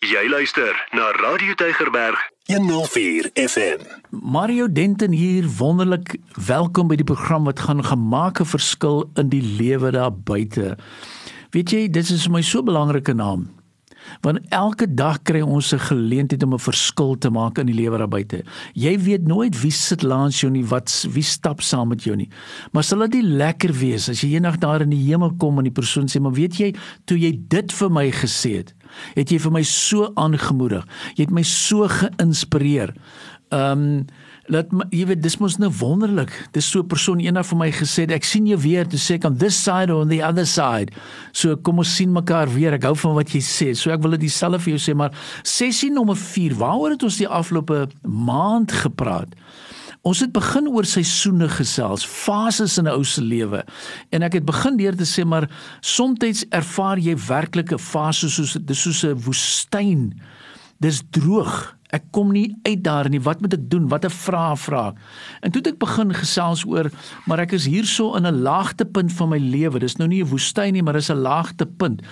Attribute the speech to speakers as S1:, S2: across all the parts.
S1: Jy luister na Radio Tygerberg 104 FM.
S2: Mario Denton hier, wonderlik welkom by die program wat gaan gemaak 'n verskil in die lewe daar buite. Weet jy, dit is vir my so 'n belangrike naam. Want elke dag kry ons 'n geleentheid om 'n verskil te maak in die lewe daar buite. Jy weet nooit wie sit langs jou nie, wat wie stap saam met jou nie. Maar sal dit nie lekker wees as jy eendag daar in die hemel kom en die persoon sê, "Maar weet jy, toe jy dit vir my gesê het, het jy vir my so aangemoedig. Jy het my so geïnspireer. Ehm um, laat jy weet dis mos nou wonderlik. Dis so 'n persoon eendag vir my gesê ek sien jou weer te sê on this side or on the other side. So kom ons sien mekaar weer. Ek hou van wat jy sê. So ek wil dit dieselfde vir jou sê, maar sessie nommer 4. Waaroor het ons die afgelope maand gepraat? Ons het begin oor seisoene gesels, fases in 'n ou se lewe. En ek het begin deur te sê maar soms ervaar jy werklike fases soos dis soos 'n woestyn. Dis droog. Ek kom nie uit daar nie. Wat moet ek doen? Wat 'n vrae vra. En toe het ek begin gesels oor, maar ek is hierso in 'n laagtepunt van my lewe. Dis nou nie 'n woestyn nie, maar dis 'n laagtepunt.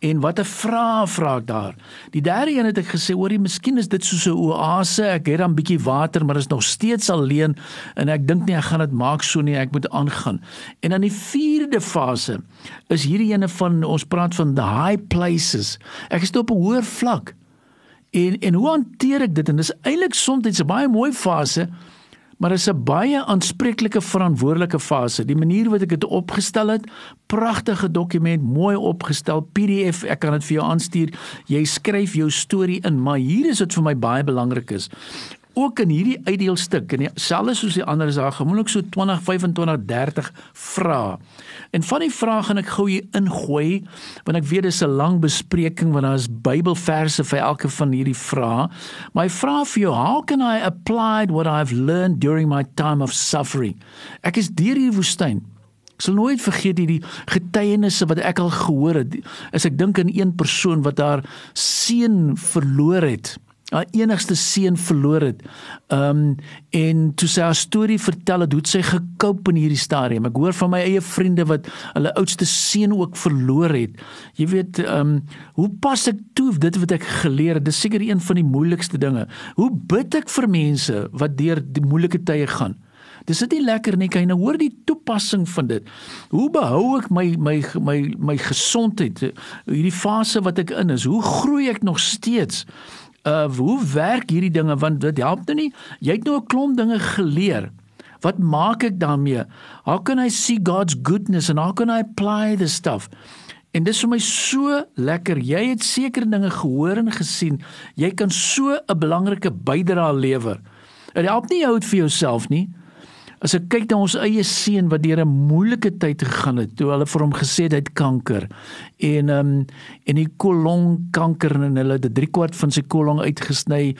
S2: En wat 'n vrae vra ek daar. Die derde een het ek gesê, hoorie, miskien is dit soos 'n oase. Ek het dan bietjie water, maar is nog steeds alleen en ek dink nie ek gaan dit maak so nie. Ek moet aangaan. En dan die vierde fase is hierdie ene van ons praat van the high places. Ek is op 'n hoër vlak. En en hoe hanteer ek dit? En dis eintlik soms 'n baie mooi fase, maar is 'n baie aanspreeklike verantwoordelike fase. Die manier wat ek dit opgestel het, pragtige dokument, mooi opgestel, PDF, ek kan dit vir jou aanstuur. Jy skryf jou storie in, maar hier is dit vir my baie belangrik is ook in hierdie uitdeelstuk en selfs soos die ander is daar gewoonlik so 20 25 30 vrae. En van die vrae gaan ek gou hier ingooi want ek weet dis 'n lang bespreking want daar is Bybelverse vir elke van hierdie vrae. My vraag vir jou, how can I apply what I've learned during my time of suffering? Ek is deur hierdie woestyn. Ek sal nooit vergeet die getuienisse wat ek al gehoor het. As ek dink aan een persoon wat haar seun verloor het haar enigste seun verloor het. Ehm um, en toe sy haar storie vertel het, hoe sy gekoop in hierdie stadium. Ek hoor van my eie vriende wat hulle oudste seun ook verloor het. Jy weet, ehm um, hoe pas ek toe dit wat ek geleer het? Dis seker een van die moeilikste dinge. Hoe bid ek vir mense wat deur die moeilike tye gaan? Dis dit nie lekker nie, kan jy nou hoor die toepassing van dit. Hoe behou ek my my my my gesondheid? Hierdie fase wat ek in is, hoe groei ek nog steeds? Uh hoe werk hierdie dinge? Want dit help nou nie. Jy het nou 'n klomp dinge geleer. Wat maak ek daarmee? How can i see god's goodness and how can i apply the stuff? En dis vir my so lekker. Jy het sekere dinge gehoor en gesien. Jy kan so 'n belangrike bydrae lewer. Dit help nie jou vir jouself nie As ek kyk na ons eie seun wat deur 'n moeilike tyd gegaan het, toe hulle vir hom gesê het hy het kanker en ehm um, en die kolonkanker en hulle het 3 kwart van sy kolong uitgesny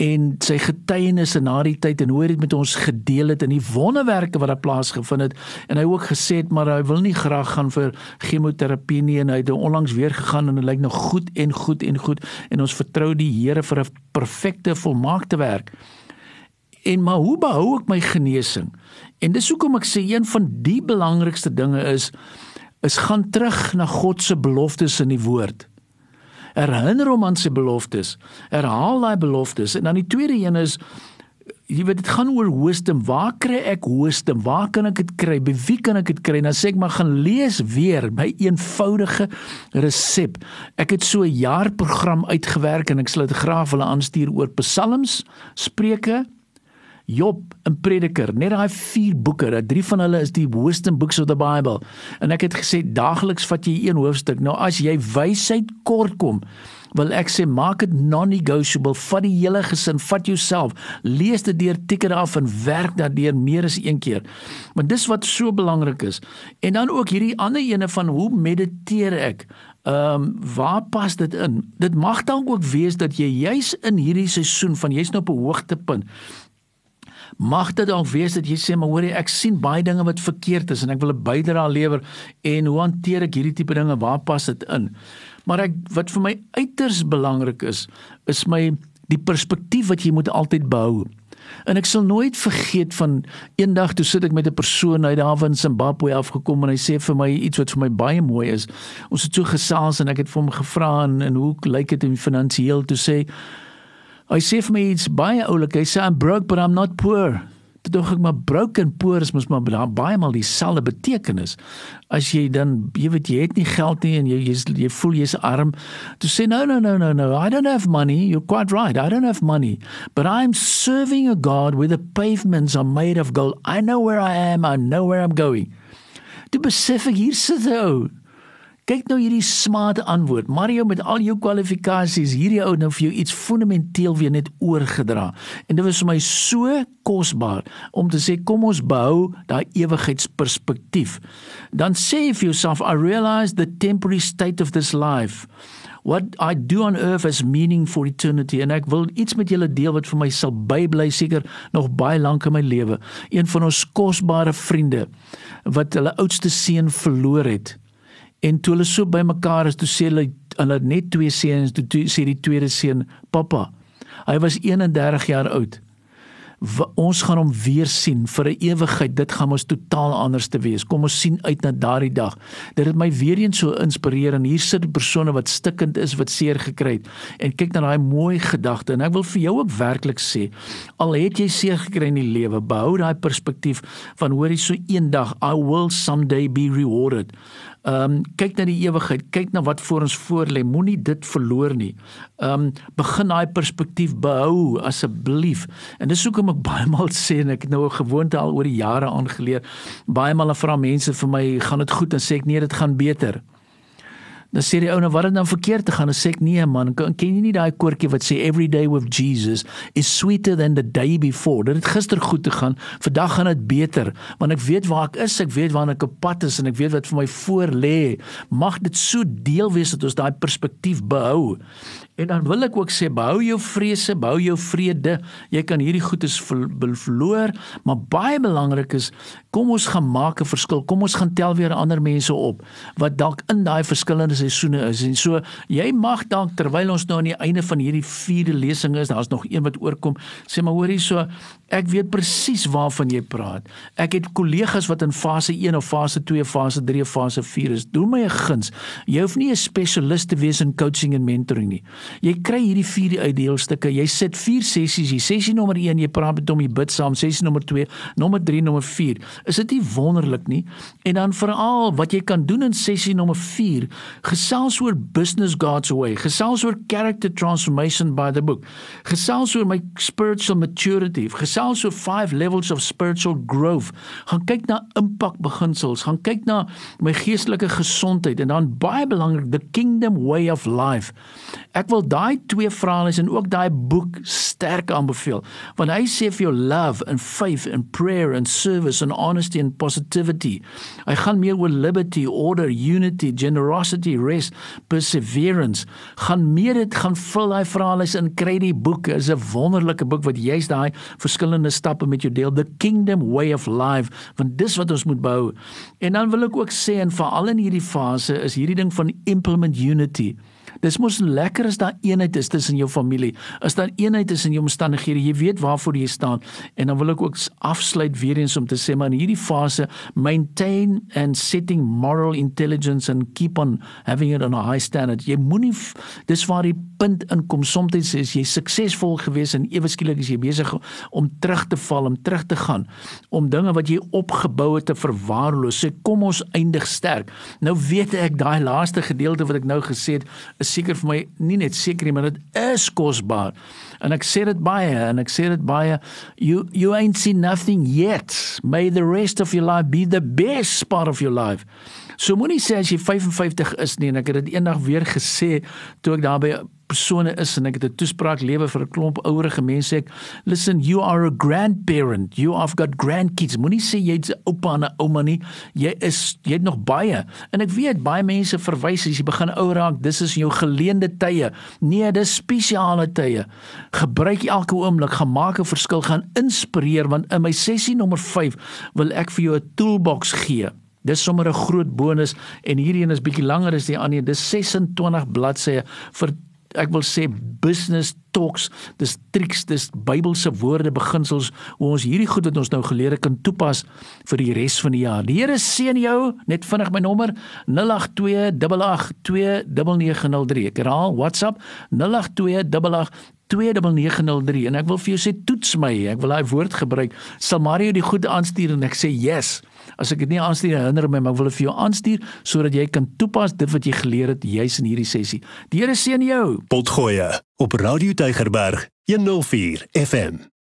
S2: en sy getuienisse na die tyd en hoe hy dit met ons gedeel het en die wonderwerke wat daar plaasgevind het en hy ook gesê het maar hy wil nie graag gaan vir chemoterapie nie en hy het onlangs weer gegaan en dit lyk nog goed en goed en goed en ons vertrou die Here vir 'n perfekte volmaakte werk. En maar hoe behou ek my genesing? En dis hoekom ek sê een van die belangrikste dinge is is gaan terug na God se beloftes in die woord. Herinner hom aan sy beloftes. Herhaal daai beloftes. En dan die tweede een is jy weet dit gaan oor wisdom. Waar kry ek wisdom? Waar kan ek dit kry? By wie kan ek dit kry? Dan sê ek maar gaan lees weer my eenvoudige resep. Ek het so 'n jaarprogram uitgewerk en ek sal dit graag wil aanstuur oor psalms, spreuke, Job en Prediker, net daai vier boeke, dat drie van hulle is die wisdom books of the Bible. En ek het gesê daagliks vat jy een hoofstuk. Nou as jy wysheid kort kom, wil ek sê maak dit non-negotiable. Vat die hele gesin, vat jouself, lees dit deur, tik dit af en werk daardeur meer as een keer. Maar dis wat so belangrik is. En dan ook hierdie ander ene van hoe mediteer ek? Ehm um, waar pas dit in? Dit mag dan ook wees dat jy juis in hierdie seisoen van jy's nou op 'n hoogtepunt mag dit dalk wees dat jy sê maar hoor jy ek sien baie dinge wat verkeerd is en ek wil 'n bydrae lewer en hoe hanteer ek hierdie tipe dinge? Waar pas dit in? Maar ek wat vir my uiters belangrik is is my die perspektief wat jy moet altyd behou. En ek sal nooit vergeet van eendag toe sit ek met 'n persoon uit daar van Zimbabwe afgekom en hy sê vir my iets wat vir my baie mooi is. Ons het so gesels en ek het vir hom gevra en, en hoe lyk dit in finansiëel toe sê hy sê vir my iets baie oulik. Hy sê I'm broke but I'm not poor. Toe dink ek maar broken poor is mos maar baie maal dieselfde betekenis. As jy dan jy weet jy het nie geld nie en jy jy, jy voel jy's arm, to say no no no no no, I don't have money. You're quite right. I don't have money, but I'm serving a God where the pavements are made of gold. I know where I am. I know where I'm going. Toe besef ek hier sit 'n ou Kyk nou hierdie smaade antwoord. Mario met al jou kwalifikasies, hierdie ou nou vir jou iets fundamenteel weer net oorgedra. En dit was vir my so kosbaar om te sê kom ons behou daai ewigheidsperspektief. Dan sê jy vir jouself I realize the temporary state of this life. What I do on earth has meaning for eternity and ek wil iets met julle deel wat vir my sal bybly seker nog baie lank in my lewe. Een van ons kosbare vriende wat hulle oudste seun verloor het. En toe hulle so bymekaar is, toe sê hulle hulle net twee seuns, toe, toe sê die tweede seun, "Pappa, hy was 31 jaar oud ons gaan hom weer sien vir 'n ewigheid. Dit gaan ons totaal anders te wees. Kom ons sien uit na daardie dag. Dit het my weer eens so inspireer en hier sit persone wat stikkend is, wat seer gekry het en kyk na daai mooi gedagte en ek wil vir jou ook werklik sê, al het jy seer gekry in die lewe, behou daai perspektief van hoorie so eendag I will someday be rewarded. Ehm um, kyk na die ewigheid, kyk na wat voor ons voorlê. Moenie dit verloor nie. Ehm um, begin daai perspektief behou asseblief. En dis hoekom ek baie maal sê en ek het nou 'n gewoonte al oor die jare aangeleer. Baie maal vra mense vir my, "Gaan dit goed?" en sê ek, "Nee, dit gaan beter." Dan sê die ou nou wat het dan verkeerd te gaan? Dan sê ek nee man, ken jy nie daai koortjie wat sê every day with Jesus is sweeter than the day before. Dit het gister goed te gaan, vandag gaan dit beter, want ek weet waar ek is, ek weet waar ek op pad is en ek weet wat vir my voor lê. Mag dit so deel wees dat ons daai perspektief behou. En dan wil ek ook sê behou jou vrese, behou jou vrede. Jy kan hierdie goedes verloor, maar baie belangrik is kom ons gaan maak 'n verskil. Kom ons gaan tel weer ander mense op wat dalk in daai verskillende seisoene is. En so jy mag dalk terwyl ons nou aan die einde van hierdie vierde lesing is, daar's nog een wat oorkom, sê maar hoorie so Ek weet presies waarvan jy praat. Ek het kollegas wat in fase 1 of fase 2, fase 3 of fase 4 is. Doen my 'n guns. Jy hoef nie 'n spesialis te wees in coaching en mentoring nie. Jy kry hierdie vier uitdeelstukke. Jy sit vier sessies. Jy sessie nommer 1, jy praat met hom, jy bid saam. Sessie nommer 2, nommer 3, nommer 4. Is dit nie wonderlik nie? En dan veral wat jy kan doen in sessie nommer 4, gesels oor business God's way. Gesels oor character transformation by the book. Gesels oor my spiritual maturity. Gesels gesels so five levels of spiritual growth. Gaan kyk na impak beginsels, gaan kyk na my geestelike gesondheid en dan baie belangrik the kingdom way of life. Ek wil daai twee vrae en ook daai boek sterk aanbeveel. Want hy sê vir jou love and faith and prayer and service and honesty and positivity. Hy gaan meer oor liberty, order, unity, generosity, rest, perseverance. Gaan meer dit gaan vul daai vrae in kry die boek. Is 'n wonderlike boek wat jy's daai verskil verskillende stappe met jou deel. The kingdom way of life want dis wat ons moet bou. En dan wil ek ook sê en veral in hierdie fase is hierdie ding van implement unity Dis mos lekker as daar eenheid is tussen jou familie. As daar eenheid is in jou omstandighede, jy weet waarvoor jy staan. En dan wil ek ook afsluit weer eens om te sê maar in hierdie fase maintain and setting moral intelligence and keep on having it on a high standard. Jy moenie dis waar die punt inkom. Soms is jy suksesvol geweest en ewe skielik is jy besig om terug te val, om terug te gaan, om dinge wat jy opgebou het te verwaarloos. Sê kom ons eindig sterk. Nou weet ek daai laaste gedeelte wat ek nou gesê het is seker vir my nie net seker nie, maar dit is kosbaar. En ek sê dit baie en ek sê dit baie you you ain't seen nothing yet. May the rest of your life be the best part of your life. So moenie sê as jy 55 is nie en ek het dit eendag weer gesê toe ek daar by persone is en ek het 'n toespraak lewe vir 'n klomp ouerige mense. Ek listen you are a grandparent. You have got grandkids. Moenie sê jy's 'n oupa en 'n ouma nie. Jy is jy het nog baie. En ek weet baie mense verwys as jy begin ouer raak dis is jou geleende tye. Nee dis spesiale tye. Gebruik elke oomblik gaan maak 'n verskil gaan inspireer want in my sessie nommer 5 wil ek vir jou 'n toolbox gee. Dis sommer 'n groot bonus en hierdie een is bietjie langer as die ander. Dis 26 bladsye vir ek wil sê business talks, dis triks, dis Bybelse woorde, beginsels hoe ons hierdie goed wat ons nou geleer het kan toepas vir die res van die jaar. Die Here seën jou. Net vinnig my nommer 0828829903. Ek herhaal WhatsApp 0828 29903 en ek wil vir jou sê toets my ek wil daai woord gebruik sal Mario die goed aanstuur en ek sê yes as ek dit nie aanstuur herinner my maar ek wil dit vir jou aanstuur sodat jy kan toepas dit wat jy geleer het juis in hierdie sessie die Here seën jou
S1: potgoeie op Radio Tygerberg 104 FM